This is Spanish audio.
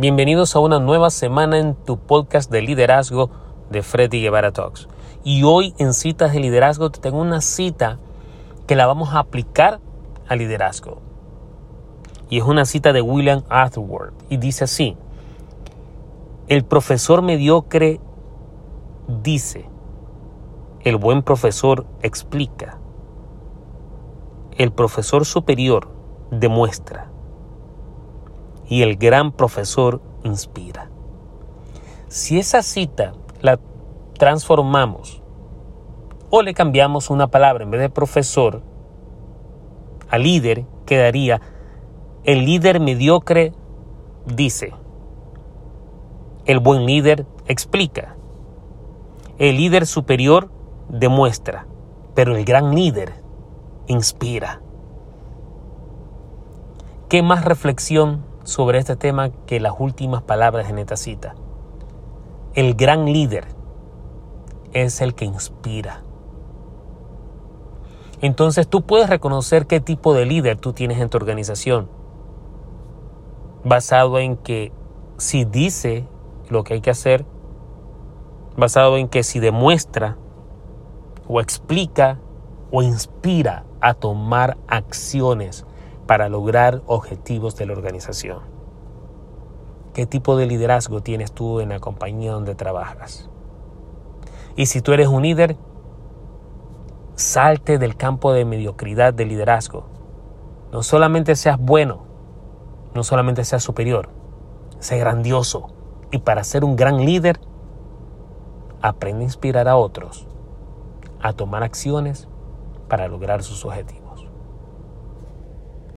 Bienvenidos a una nueva semana en tu podcast de liderazgo de Freddy Guevara Talks. Y hoy en citas de liderazgo te tengo una cita que la vamos a aplicar al liderazgo. Y es una cita de William Arthur y dice así: El profesor mediocre dice, el buen profesor explica, el profesor superior demuestra y el gran profesor inspira. Si esa cita la transformamos o le cambiamos una palabra en vez de profesor a líder, quedaría el líder mediocre dice, el buen líder explica, el líder superior demuestra, pero el gran líder inspira. ¿Qué más reflexión sobre este tema que las últimas palabras en esta cita? El gran líder es el que inspira. Entonces tú puedes reconocer qué tipo de líder tú tienes en tu organización, basado en que si dice lo que hay que hacer, basado en que si demuestra o explica o inspira a tomar acciones para lograr objetivos de la organización. ¿Qué tipo de liderazgo tienes tú en la compañía donde trabajas? Y si tú eres un líder, salte del campo de mediocridad de liderazgo. No solamente seas bueno, no solamente seas superior, sé grandioso. Y para ser un gran líder, aprende a inspirar a otros a tomar acciones para lograr sus objetivos.